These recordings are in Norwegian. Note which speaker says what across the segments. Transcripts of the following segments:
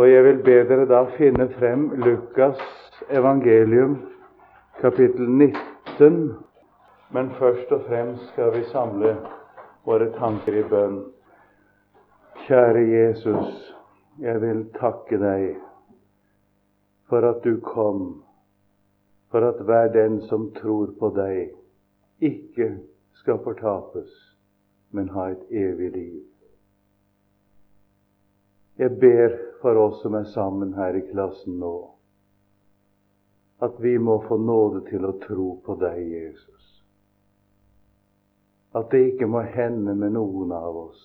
Speaker 1: Og jeg vil be dere da finne frem Lukas evangelium, kapittel 19. Men først og fremst skal vi samle våre tanker i bønn. Kjære Jesus, jeg vil takke deg for at du kom, for at hver den som tror på deg, ikke skal fortapes, men ha et evig liv. Jeg ber for oss som er sammen her i klassen nå, at vi må få nåde til å tro på deg, Jesus. At det ikke må hende med noen av oss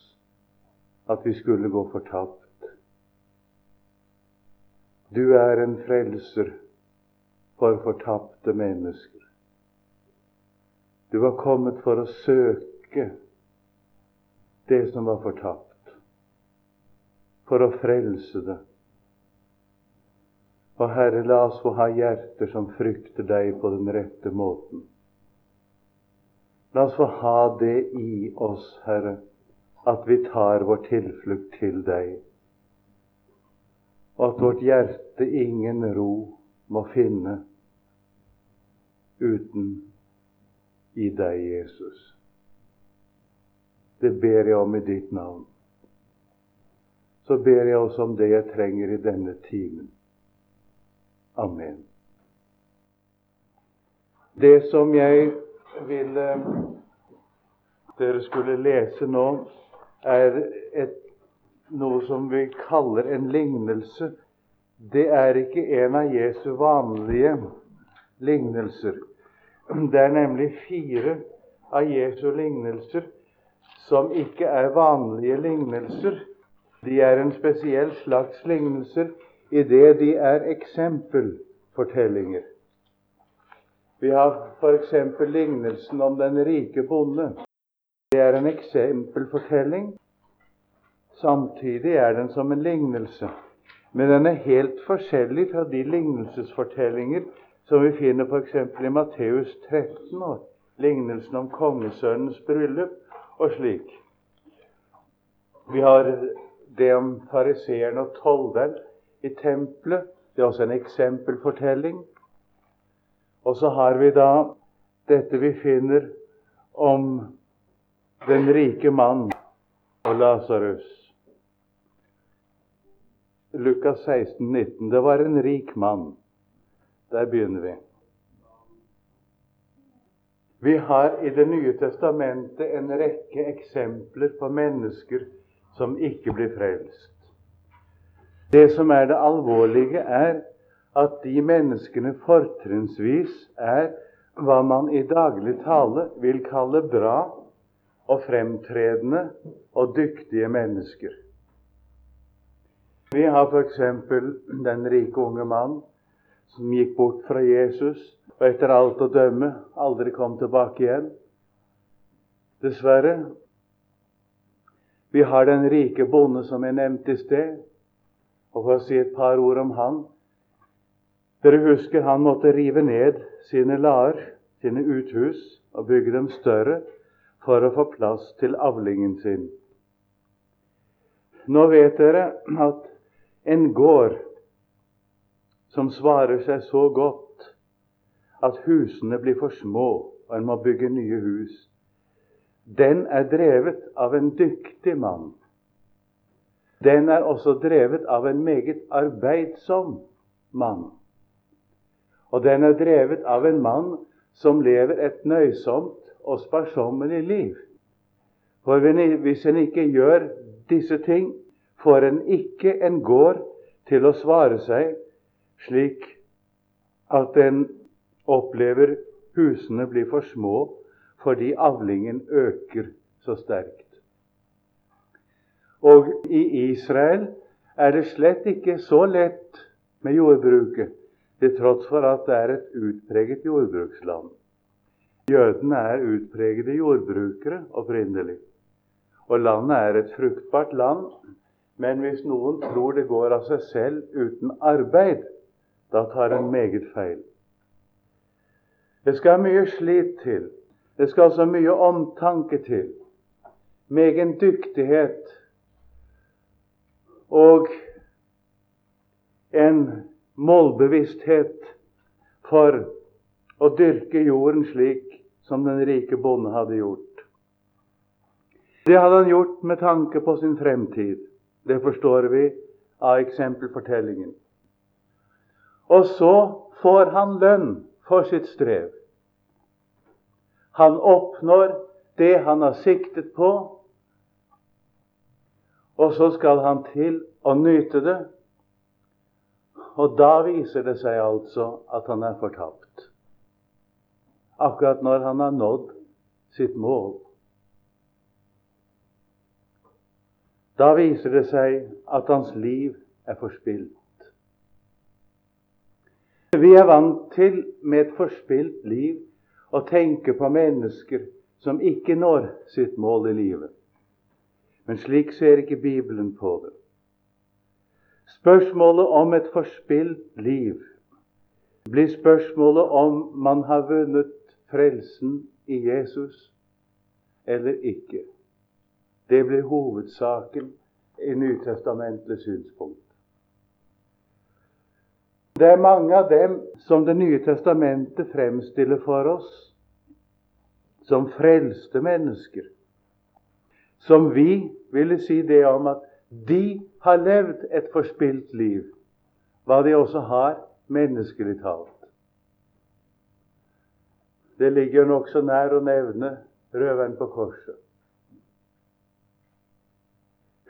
Speaker 1: at vi skulle gå fortapt. Du er en frelser for fortapte mennesker. Du har kommet for å søke det som var fortapt for å frelse det. Og Herre, la oss få ha hjerter som frykter deg på den rette måten. La oss få ha det i oss, Herre, at vi tar vår tilflukt til deg, og at vårt hjerte ingen ro må finne uten i deg, Jesus. Det ber jeg om i ditt navn så ber jeg også om det jeg trenger i denne timen. Amen. Det som jeg ville dere skulle lese nå, er et, noe som vi kaller en lignelse. Det er ikke en av Jesu vanlige lignelser. Det er nemlig fire av Jesu lignelser som ikke er vanlige lignelser de er en spesiell slags lignelser i det de er eksempelfortellinger. Vi har f.eks. lignelsen om den rike bonde. Det er en eksempelfortelling. Samtidig er den som en lignelse. Men den er helt forskjellig fra de lignelsesfortellinger som vi finner f.eks. i Matteus 13 og lignelsen om kongesønnens bryllup og slik. Vi har det om fariseeren og tolleren i tempelet. Det er også en eksempelfortelling. Og så har vi da dette vi finner om den rike mann og Lasarus. Lukas 16, 19. Det var en rik mann. Der begynner vi. Vi har i Det nye testamentet en rekke eksempler på mennesker som ikke blir frelst. Det som er det alvorlige, er at de menneskene fortrinnsvis er hva man i daglig tale vil kalle bra og fremtredende og dyktige mennesker. Vi har f.eks. den rike unge mann som gikk bort fra Jesus og etter alt å dømme aldri kom tilbake igjen. Dessverre vi har den rike bonde som jeg nevnte i sted. Og for å si et par ord om han Dere husker han måtte rive ned sine lar, sine uthus, og bygge dem større for å få plass til avlingen sin. Nå vet dere at en gård som svarer seg så godt at husene blir for små, og en må bygge nye hus, den er drevet av en dyktig mann. Den er også drevet av en meget arbeidsom mann. Og den er drevet av en mann som lever et nøysomt og sparsommelig liv. For hvis en ikke gjør disse ting, får en ikke en gård til å svare seg slik at en opplever husene blir for små fordi avlingen øker så sterkt. Og i Israel er det slett ikke så lett med jordbruket, til tross for at det er et utpreget jordbruksland. Jødene er utpregede jordbrukere opprinnelig. Og landet er et fruktbart land. Men hvis noen tror det går av seg selv uten arbeid, da tar en meget feil. Det skal mye slit til det skal så mye omtanke til, megen dyktighet og en målbevissthet for å dyrke jorden slik som den rike bonde hadde gjort. Det hadde han gjort med tanke på sin fremtid. Det forstår vi av eksempelfortellingen. Og så får han lønn for sitt strev. Han oppnår det han har siktet på, og så skal han til å nyte det. Og da viser det seg altså at han er fortapt. Akkurat når han har nådd sitt mål. Da viser det seg at hans liv er forspilt. Vi er vant til med et forspilt liv å tenke på mennesker som ikke når sitt mål i livet. Men slik ser ikke Bibelen på det. Spørsmålet om et forspilt liv blir spørsmålet om man har vunnet frelsen i Jesus eller ikke. Det blir hovedsaken i Nytestamentets synspunkt. Det er mange av dem som Det nye testamentet fremstiller for oss som frelste mennesker. Som vi ville si det om at de har levd et forspilt liv, hva de også har menneskelig talt. Det ligger nokså nær å nevne røveren på korset.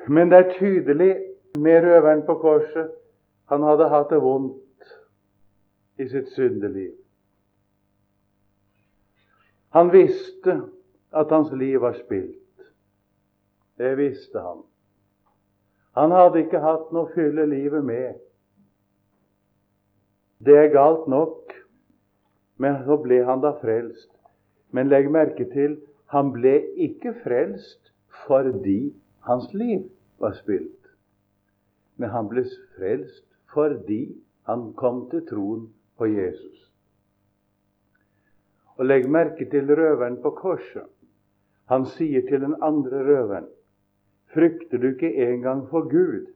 Speaker 1: Men det er tydelig med røveren på korset han hadde hatt det vondt i sitt syndeliv. Han visste at hans liv var spilt. Det visste han. Han hadde ikke hatt noe å fylle livet med. Det er galt nok, men så ble han da frelst. Men legg merke til han ble ikke frelst fordi hans liv var spilt. Men han ble frelst fordi han kom til troen på Jesus. Og legg merke til røveren på korset. Han sier til den andre røveren, frykter du ikke engang for Gud,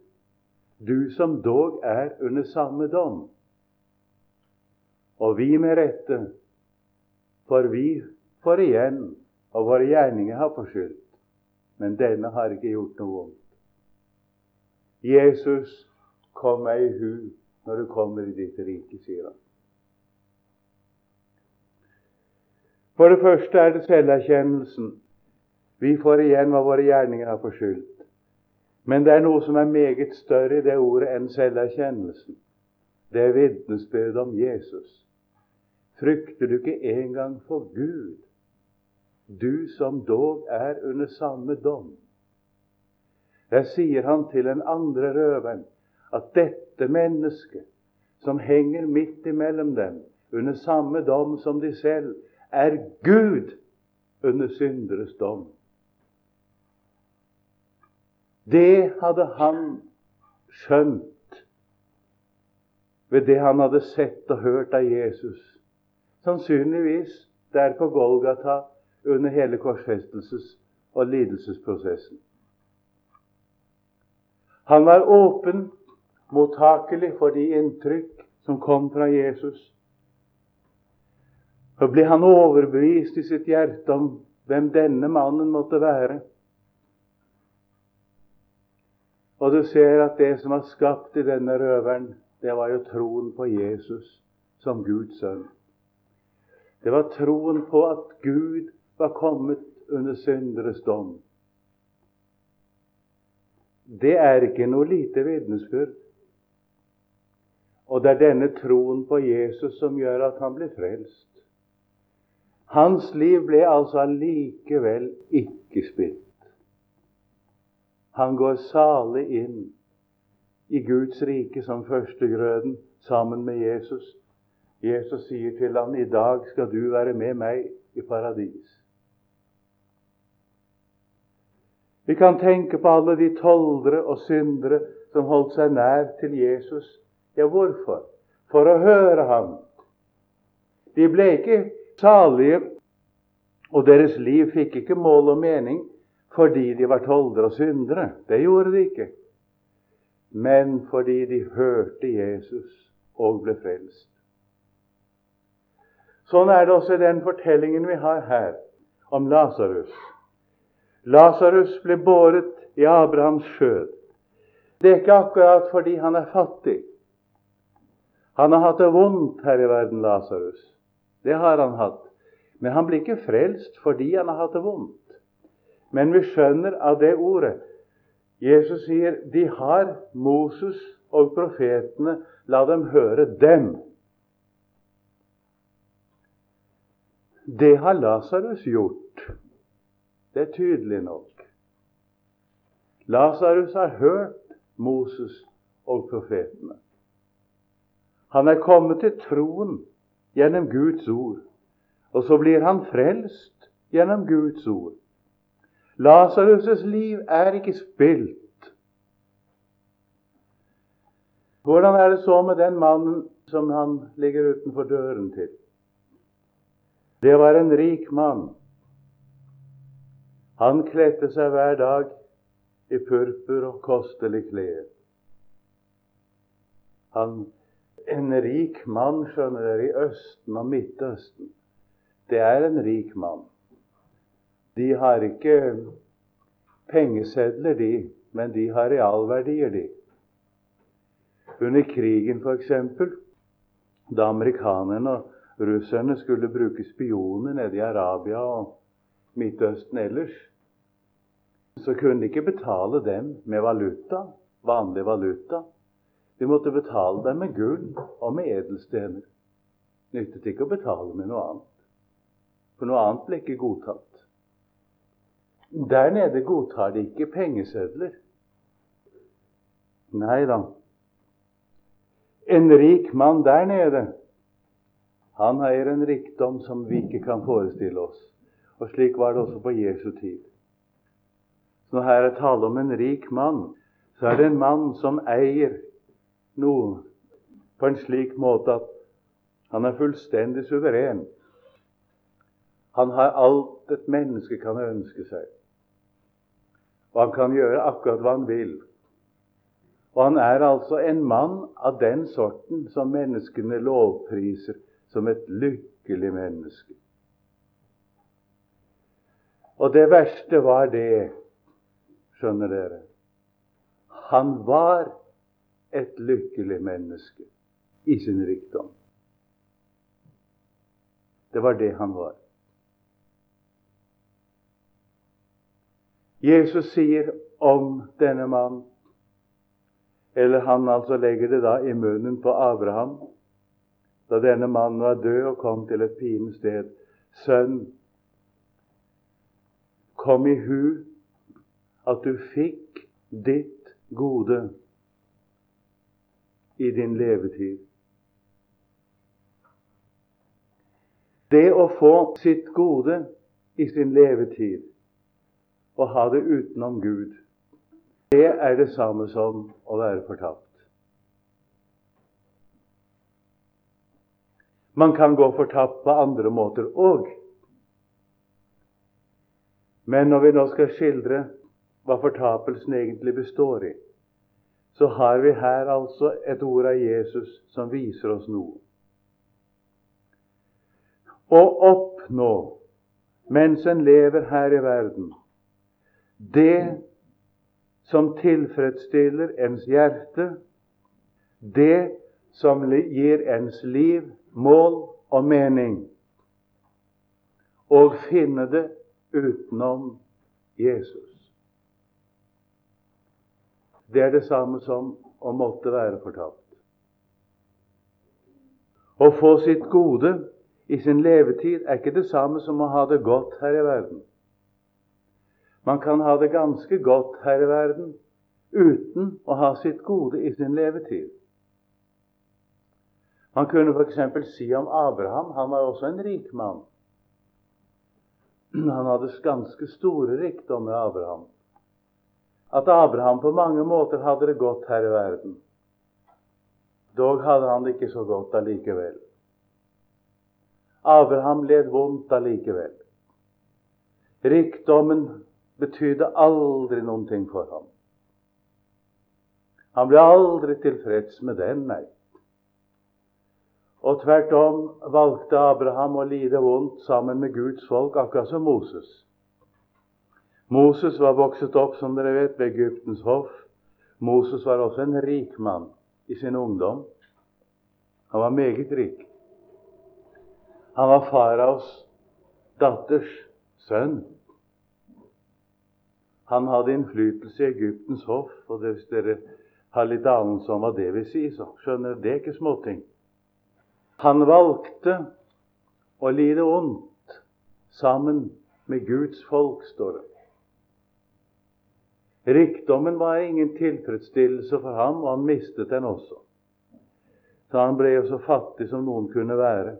Speaker 1: du som dog er under samme dom? Og vi med rette, for vi får igjen, og våre gjerninger har forskyldt. Men denne har ikke gjort noe vondt. Jesus, kom meg i hu når du kommer i ditt rike, sier han. For det første er det selverkjennelsen. Vi får igjen hva våre gjerninger har forskyldt. Men det er noe som er meget større i det ordet enn selverkjennelsen. Det er vitnesbyrdet om Jesus. Frykter du ikke engang for Gud, du som dog er under samme dom? Der sier han til den andre røveren at dette mennesket, som henger midt imellom dem, under samme dom som de selv, er Gud under synderes dom. Det hadde han skjønt ved det han hadde sett og hørt av Jesus. Sannsynligvis der på Golgata under hele korsfestelses- og lidelsesprosessen. Han var åpen, mottakelig for de inntrykk som kom fra Jesus. Så ble han overbevist i sitt hjerte om hvem denne mannen måtte være. Og du ser at det som var skapt i denne røveren, det var jo troen på Jesus som Guds sønn. Det var troen på at Gud var kommet under synderes dom det er ikke noe lite vitnesbyrd. Og det er denne troen på Jesus som gjør at han blir frelst. Hans liv ble altså allikevel ikke spilt. Han går salig inn i Guds rike som førstegrøden sammen med Jesus. Jesus sier til ham, 'I dag skal du være med meg i paradis'. Vi kan tenke på alle de toldere og syndere som holdt seg nær til Jesus. Ja, hvorfor? For å høre ham. De ble ikke salige, og deres liv fikk ikke mål og mening fordi de var toldere og syndere. Det gjorde de ikke. men fordi de hørte Jesus og ble frelst. Sånn er det også i den fortellingen vi har her om Lasarus. Lasarus ble båret i Abrahams skjød. Det er ikke akkurat fordi han er fattig. Han har hatt det vondt her i verden, Lasarus. Det har han hatt. Men han blir ikke frelst fordi han har hatt det vondt. Men vi skjønner av det ordet Jesus sier de har Moses og profetene, la dem høre dem. Det har Lasarus gjort. Det er tydelig nok. Lasarus har hørt Moses og profetene. Han er kommet til troen gjennom Guds ord, og så blir han frelst gjennom Guds ord. Lasarus' liv er ikke spilt. Hvordan er det så med den mannen som han ligger utenfor døren til? Det var en rik mann. Han kledde seg hver dag i purpur og kostelig klær. Han, en rik mann, skjønner dere, i Østen og Midtøsten. Det er en rik mann. De har ikke pengesedler, de, men de har realverdier, de. Under krigen, f.eks., da amerikanerne og russerne skulle bruke spioner nede i Arabia og Midtøsten ellers, så kunne de ikke betale dem med valuta, vanlig valuta. De måtte betale dem med gull og med edelstener. Nyttet ikke å betale med noe annet. For noe annet ble ikke godtatt. Der nede godtar de ikke pengesedler. Nei da. En rik mann der nede han eier en rikdom som vi ikke kan forestille oss. Og slik var det også på Jesu tid. Når her er tale om en rik mann, så er det en mann som eier noe på en slik måte at han er fullstendig suveren. Han har alt et menneske kan ønske seg. Og han kan gjøre akkurat hva han vil. Og han er altså en mann av den sorten som menneskene lovpriser som et lykkelig menneske. Og det verste var det, skjønner dere Han var et lykkelig menneske i sin rikdom. Det var det han var. Jesus sier om denne mannen, eller han altså legger det da i munnen på Abraham da denne mannen var død og kom til et pinlig sted. Sønn, kom i hu at du fikk ditt gode i din levetid. Det å få sitt gode i sin levetid og ha det utenom Gud, det er det samme som å være fortapt. Man kan gå fortapt på andre måter òg. Men når vi nå skal skildre hva fortapelsen egentlig består i, så har vi her altså et ord av Jesus som viser oss noe. Å oppnå, mens en lever her i verden, det som tilfredsstiller ens hjerte, det som gir ens liv mål og mening, og finne det utenom Jesus. Det er det samme som å måtte være fortapt. Å få sitt gode i sin levetid er ikke det samme som å ha det godt her i verden. Man kan ha det ganske godt her i verden uten å ha sitt gode i sin levetid. Man kunne f.eks. si om Abraham han var også en rik mann. Han hadde ganske store rikdommer, Abraham. At Abraham på mange måter hadde det godt her i verden. Dog hadde han det ikke så godt allikevel. Abraham led vondt allikevel. Rikdommen betydde aldri noen ting for ham. Han ble aldri tilfreds med den, nei. Og tvert om valgte Abraham å lide vondt sammen med Guds folk, akkurat som Moses. Moses var vokset opp, som dere vet, ved Egyptens hoff. Moses var også en rik mann i sin ungdom. Han var meget rik. Han var faraos datters sønn. Han hadde innflytelse i Egyptens hoff, og hvis dere har litt anelse om hva det vil si, så skjønner dere det er ikke småting. Han valgte å lide ondt sammen med Guds folk, står det. Rikdommen var ingen tilfredsstillelse for ham, og han mistet den også. Så han ble jo så fattig som noen kunne være,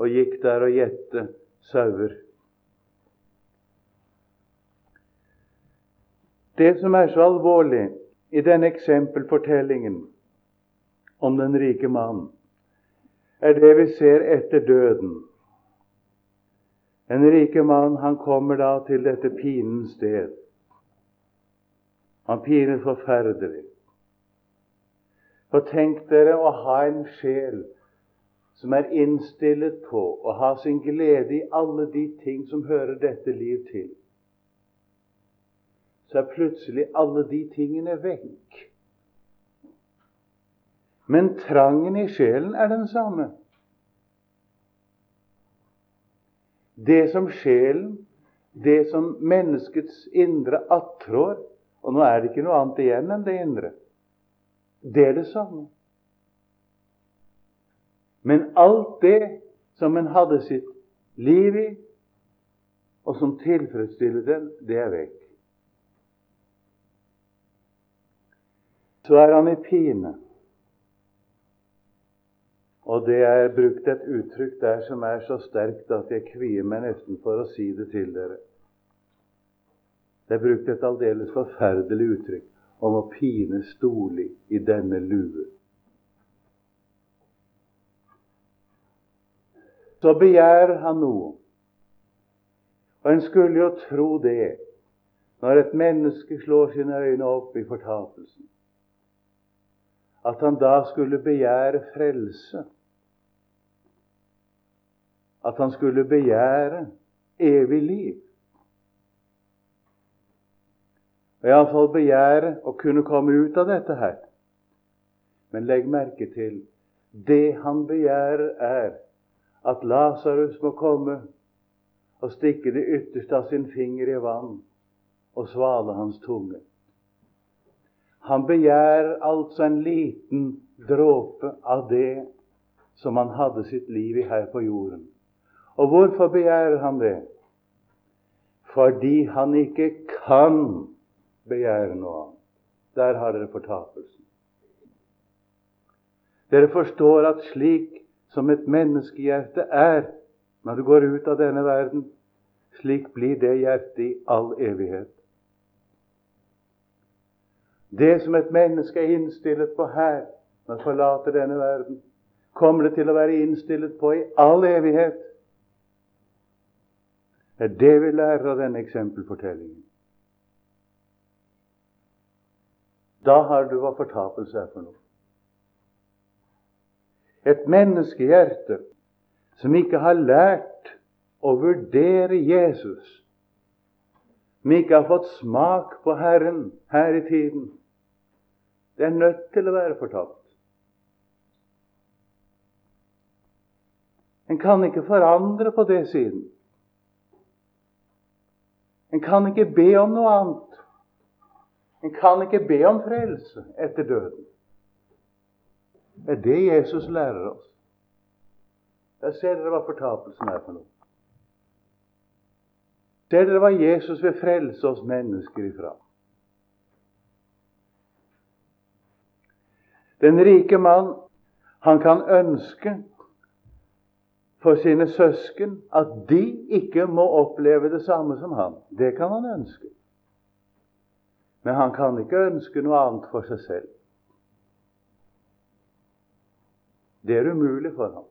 Speaker 1: og gikk der og gjette sauer. Det som er så alvorlig i denne eksempelfortellingen om den rike mannen, er det vi ser etter døden. Den rike mann han kommer da til dette pinens sted. Han piner forferdelig. For tenk dere å ha en sjel som er innstillet på å ha sin glede i alle de ting som hører dette liv til. Så er plutselig alle de tingene vekk. Men trangen i sjelen er den samme. Det som sjelen, det som menneskets indre attrår Og nå er det ikke noe annet igjen enn det indre. Det er det samme. Men alt det som en hadde sitt liv i, og som tilfredsstiller den, det er vekk. Så er han i pine. Og det er brukt et uttrykk der som er så sterkt at jeg kvier meg nesten for å si det til dere. Det er brukt et aldeles forferdelig uttrykk om å pine storlig i denne lue. Så begjærer han noe. Og en skulle jo tro det når et menneske slår sine øyne opp i fortapelsen, at han da skulle begjære frelse at han skulle begjære evig liv. Og Iallfall begjære å kunne komme ut av dette her. Men legg merke til det han begjærer, er at Lasarus må komme og stikke det ytterste av sin finger i vann og svale hans tunge. Han begjærer altså en liten dråpe av det som han hadde sitt liv i her på jorden. Og hvorfor begjærer han det? Fordi han ikke kan begjære noe annet. Der har dere fortapelsen. Dere forstår at slik som et menneskehjerte er når du går ut av denne verden, slik blir det hjertet i all evighet. Det som et menneske er innstilt på her, når det forlater denne verden, kommer det til å være innstilt på i all evighet. Det er det vi lærer av denne eksempelfortellingen. Da har du hva fortapelse er for noe. Et menneskehjerte som ikke har lært å vurdere Jesus, som ikke har fått smak på Herren her i tiden, det er nødt til å være fortapt. En kan ikke forandre på det siden. En kan ikke be om noe annet. En kan ikke be om frelse etter døden. Det er det Jesus lærer oss. Der ser dere hva fortapelsen er for noe. Ser dere hva Jesus vil frelse oss mennesker ifra? Den rike mann, han kan ønske for sine søsken at de ikke må oppleve det samme som han. Det kan han ønske. Men han kan ikke ønske noe annet for seg selv. Det er umulig for ham.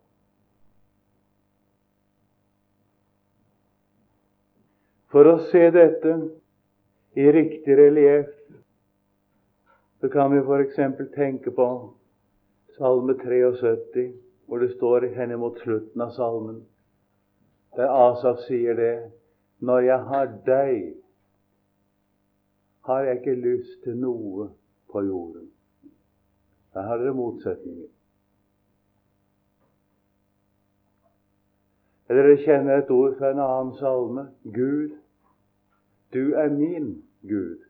Speaker 1: For å se dette i riktig relieff Så kan vi f.eks. tenke på Salme 73, hvor det står henimot slutten av salmen, der Asaf sier det Når jeg har deg, har jeg ikke lyst til noe på jorden. Der har dere motsetninger. Dere kjenner et ord fra en annen salme. Gud, du er min Gud.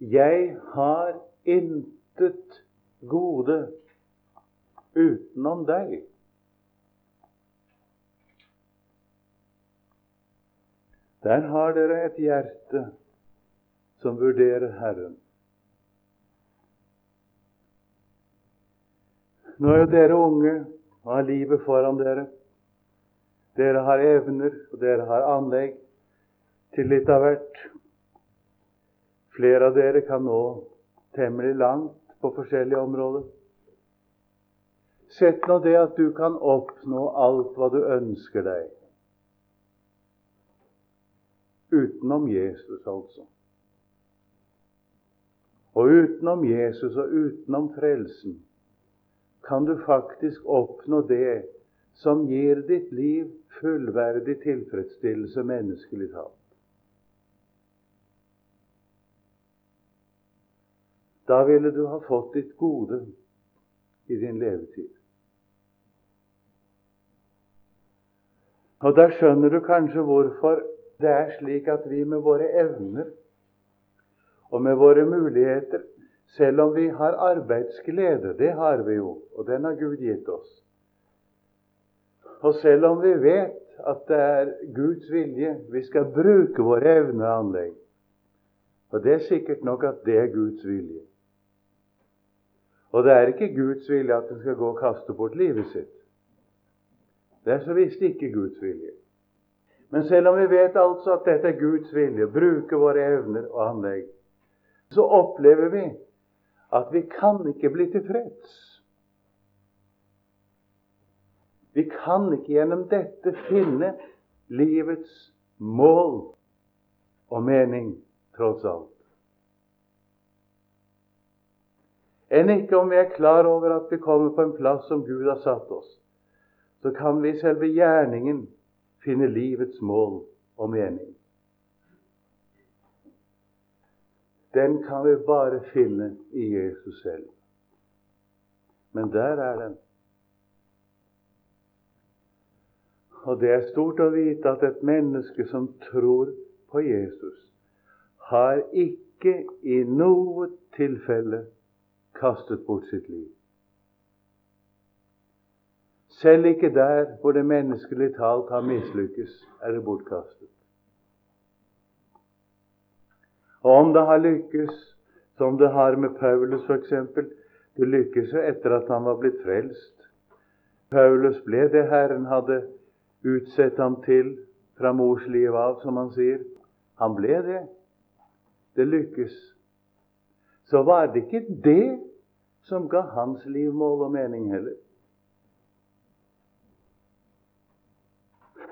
Speaker 1: Jeg har intet gode utenom deg. Der har dere et hjerte som vurderer Herren. Nå er jo dere unge og har livet foran dere. Dere har evner, og dere har anlegg til litt av hvert. Flere av dere kan nå temmelig langt på forskjellige områder. Sett nå det at du kan oppnå alt hva du ønsker deg. Utenom Jesus, altså. Og utenom Jesus og utenom frelsen kan du faktisk oppnå det som gir ditt liv fullverdig tilfredsstillelse menneskelig talt. Da ville du ha fått ditt gode i din levetid. Og Da skjønner du kanskje hvorfor det er slik at vi med våre evner og med våre muligheter selv om vi har arbeidsglede, det har vi jo, og den har Gud gitt oss. Og selv om vi vet at det er Guds vilje vi skal bruke våre evner og anlegg, og det er sikkert nok at det er Guds vilje. Og det er ikke Guds vilje at en skal gå og kaste bort livet sitt. Det er så visst ikke Guds vilje. Men selv om vi vet altså at dette er Guds vilje, bruke våre evner og anlegg, så opplever vi at vi kan ikke bli tilfreds. Vi kan ikke gjennom dette finne livets mål og mening, tross alt. Enn ikke om vi er klar over at vi kommer på en plass som Gud har satt oss, så kan vi i selve gjerningen finne livets mål og mening. Den kan vi bare finne i Jesus selv. Men der er den. Og det er stort å vite at et menneske som tror på Jesus, har ikke i noe tilfelle kastet bort sitt liv. Selv ikke der hvor det menneskelig talt har mislykkes, er det bortkastet. Og om det har lykkes, som det har med Paulus f.eks. Det lykkes jo etter at han var blitt frelst. Paulus ble det Herren hadde utsett ham til fra mors liv av, som han sier. Han ble det. Det lykkes. Så var det ikke det som ga hans liv mål og mening heller.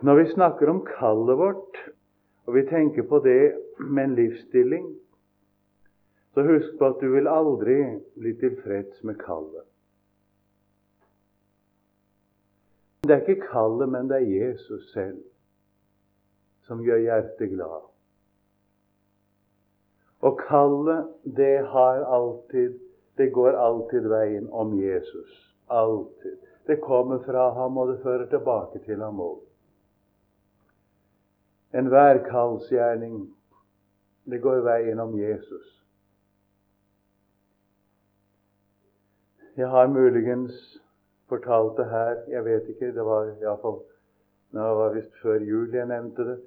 Speaker 1: Når vi snakker om kallet vårt, og vi tenker på det med en livsstilling, så husk på at du vil aldri bli tilfreds med kallet. Det er ikke kallet, men det er Jesus selv som gjør hjertet glad. Og kallet, det har alltid Det går alltid veien om Jesus. Alltid. Det kommer fra ham, og det fører tilbake til ham òg. Enhver kallsgjerning, det går veien om Jesus. Jeg har muligens fortalt det her, jeg vet ikke, det var iallfall det var visst før jul jeg nevnte det.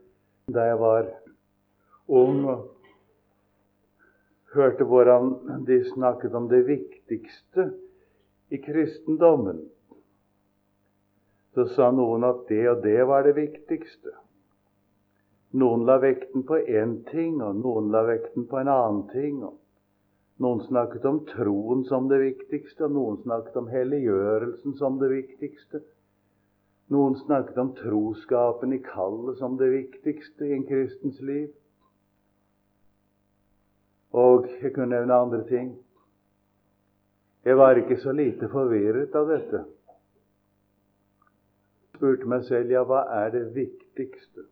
Speaker 1: Da jeg var ung og hørte hvordan de snakket om det viktigste i kristendommen, så sa noen at det og det var det viktigste. Noen la vekten på én ting, og noen la vekten på en annen ting. noen snakket om troen som det viktigste, og noen snakket om helliggjørelsen som det viktigste. Noen snakket om troskapen i kallet som det viktigste i en kristens liv. Og jeg kunne nevne andre ting. Jeg var ikke så lite forvirret av dette. Jeg spurte meg selv ja, hva er det viktigste?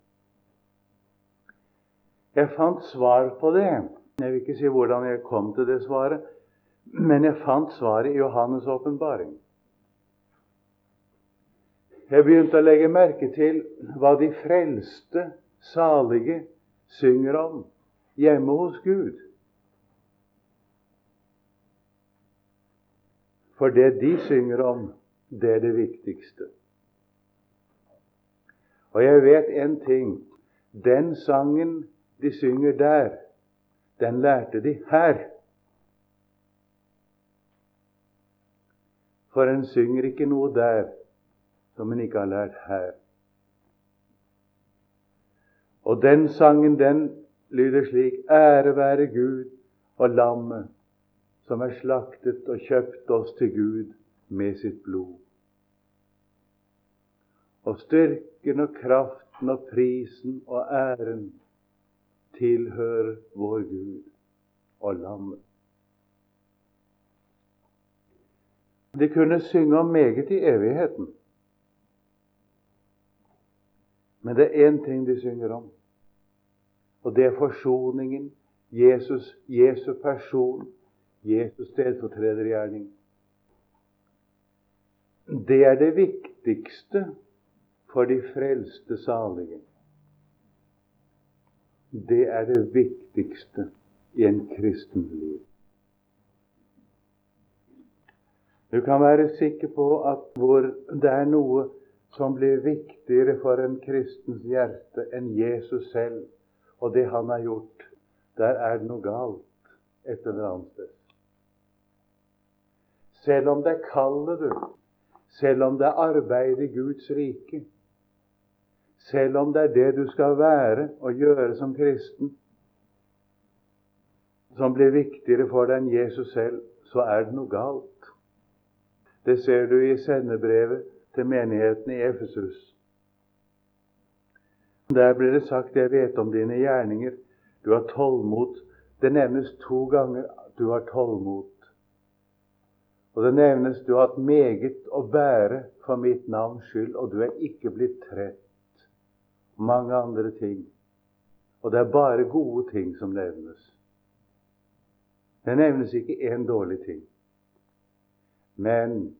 Speaker 1: Jeg fant svar på det. Jeg vil ikke si hvordan jeg kom til det svaret, men jeg fant svaret i Johannes' åpenbaring. Jeg begynte å legge merke til hva de frelste, salige, synger om hjemme hos Gud. For det de synger om, det er det viktigste. Og jeg vet en ting. Den sangen de synger der, den lærte de her. For en synger ikke noe der som en ikke har lært her. Og den sangen, den lyder slik Ære være Gud og lammet som er slaktet og kjøpt oss til Gud med sitt blod. Og styrken og kraften og prisen og æren tilhører vår Gud og lammet. De kunne synge om meget i evigheten. Men det er én ting de synger om, og det er forsoningen. Jesus, Jesu person, Jesus stedfortredergjerning. Det er det viktigste for de frelste salige. Det er det viktigste i en kristen liv. Du kan være sikker på at hvor det er noe som blir viktigere for en kristens hjerte enn Jesus selv og det han har gjort, der er det noe galt et eller annet sted. Selv om det er kallet, du, selv om det er arbeid i Guds rike, selv om det er det du skal være og gjøre som kristen, som blir viktigere for deg enn Jesus selv, så er det noe galt. Det ser du i sendebrevet til menigheten i Efesus. Der blir det sagt 'Jeg vet om dine gjerninger'. Du har tålmot. Det nevnes to ganger du har tålmot. Og det nevnes du har hatt meget å bære for mitt navns skyld, og du er ikke blitt trett mange andre ting. Og det er bare gode ting som nevnes. Det nevnes ikke én dårlig ting. Men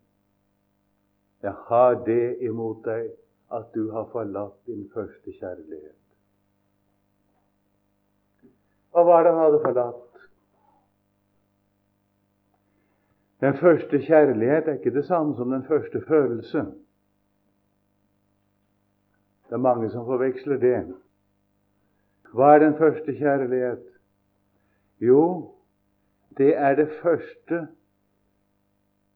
Speaker 1: jeg har det imot deg at du har forlatt din første kjærlighet. Hva er det han hadde forlatt? Den første kjærlighet er ikke det samme som den første følelse. Det er mange som forveksler det. Hva er den første kjærlighet? Jo, det er det første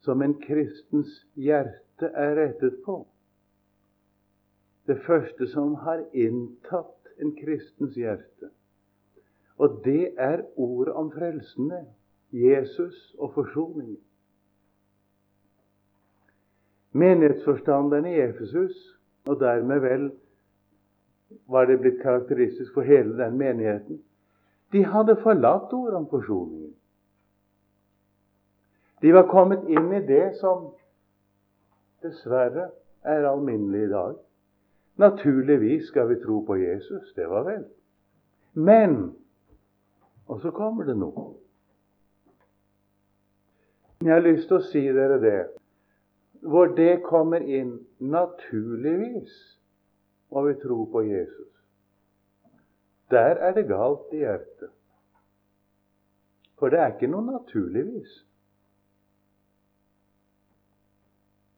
Speaker 1: som en kristens hjerte er rettet på. Det første som har inntatt en kristens hjerte. Og det er ordet om frelsene, Jesus og forsoningen. Menighetsforstanderen i Efesus, og dermed vel var det blitt karakteristisk for hele den menigheten. De hadde forlatt ordet om forsoningen. De var kommet inn i det som dessverre er alminnelig i dag. Naturligvis skal vi tro på Jesus, det var vel. Men Og så kommer det noe. Jeg har lyst til å si dere det. Hvor det kommer inn naturligvis må vi tro på Jesus. Der er det galt i hjertet. For det er ikke noe naturligvis.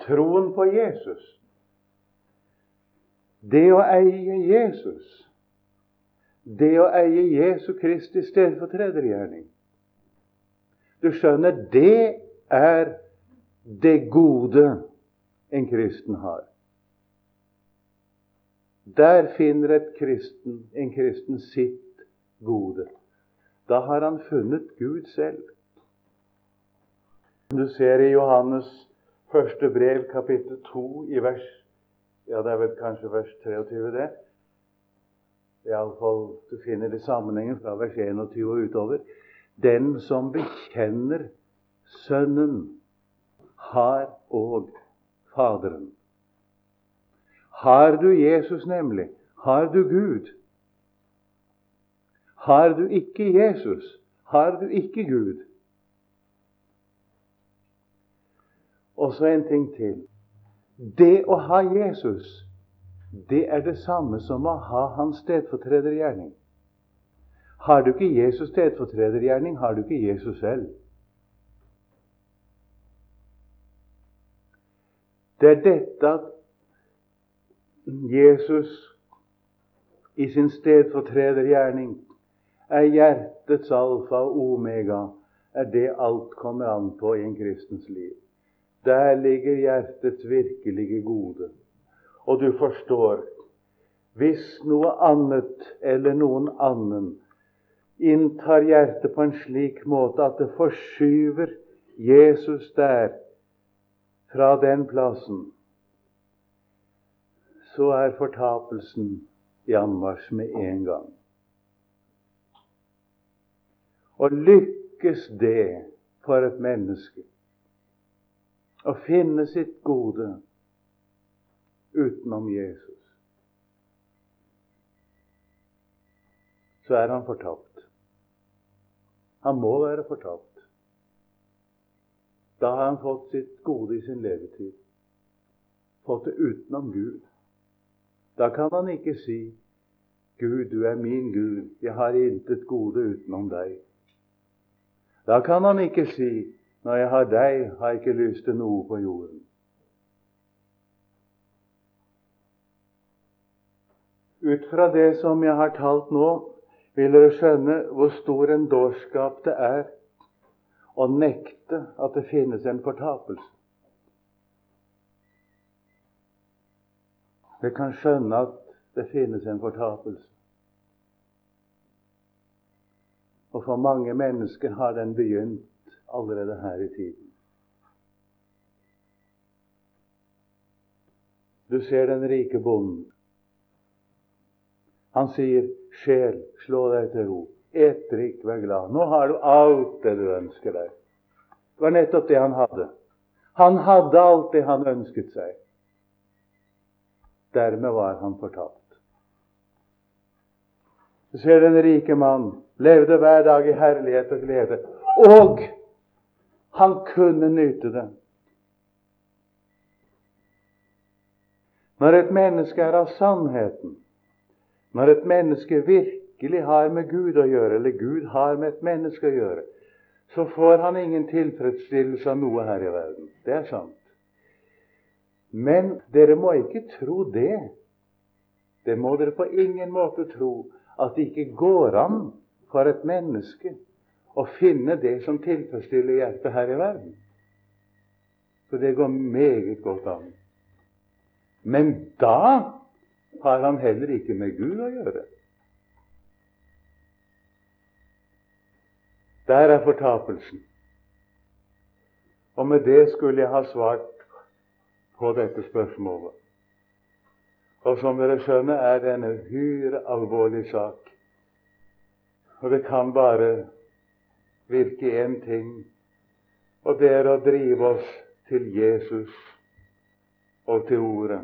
Speaker 1: Troen på Jesus, det å eie Jesus, det å eie Jesu Kristi stedfortredergjerning Du skjønner, det er det gode en kristen har. Der finner kristen, en kristen sitt gode. Da har han funnet Gud selv. Du ser i Johannes første brev, kapittel 2, i vers Ja, det er vel kanskje vers 23, det. Iallfall du finner det i sammenhengen fra vers 21 og utover. Den som bekjenner Sønnen, har òg Faderen. Har du Jesus, nemlig, har du Gud. Har du ikke Jesus, har du ikke Gud. Og så en ting til. Det å ha Jesus, det er det samme som å ha hans stedfortredergjerning. Har du ikke Jesus stedfortredergjerning, har du ikke Jesus selv. Det er dette at Jesus i sin stedfortredergjerning er hjertets alfa og omega, er det alt kommer an på i en kristens liv. Der ligger hjertets virkelige gode. Og du forstår hvis noe annet eller noen annen inntar hjertet på en slik måte at det forskyver Jesus der fra den plassen, så er fortapelsen i anmarsj med en gang. Og lykkes det for et menneske å finne sitt gode utenom Jesus, så er han fortapt. Han må være fortapt. Da har han fått sitt gode i sin levetid. Fått det utenom Gud. Da kan han ikke si 'Gud, du er min Gud, jeg har intet gode utenom deg'. Da kan han ikke si når jeg har deg, har jeg ikke lyst til noe på jorden. Ut fra det som jeg har talt nå, vil dere skjønne hvor stor en dårskap det er å nekte at det finnes en fortapelse. Dere kan skjønne at det finnes en fortapelse. Og for mange mennesker har den begynt allerede her i tiden. Du ser den rike bonden. Han sier, 'Sjel, slå deg til ro. Et, drikk, vær glad.' Nå har du alt det du ønsker deg. Det var nettopp det han hadde. Han hadde alt det han ønsket seg. Dermed var han fortapt. Du ser den rike mann levde hver dag i herlighet og glede. Og han kunne nyte det. Når et menneske er av sannheten, når et menneske virkelig har med Gud å gjøre, eller Gud har med et menneske å gjøre, så får han ingen tilfredsstillelse av noe her i verden. Det er sant. Men dere må ikke tro det. Det må dere på ingen måte tro at det ikke går an for et menneske å finne det som tilfredsstiller hjertet her i verden. For det går meget godt an. Men da har han heller ikke med Gud å gjøre. Der er fortapelsen. Og med det skulle jeg ha svart på dette spørsmålet. Og som dere skjønner, er det en uhyre alvorlig sak. Og det kan bare virke én ting, og det er å drive oss til Jesus og til Ordet.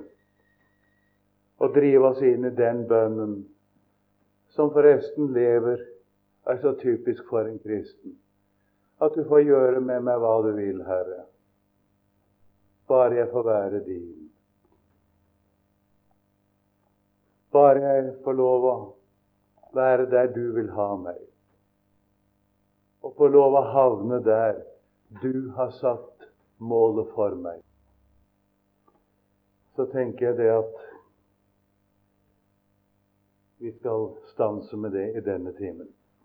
Speaker 1: Og drive oss inn i den bønnen som forresten lever, er så typisk for en kristen. At du får gjøre med meg hva du vil, Herre. Bare jeg får være din. Bare jeg får lov å være der du vil ha meg og få lov å havne der du har satt målet for meg. Så tenker jeg det at vi skal stanse med det i denne timen.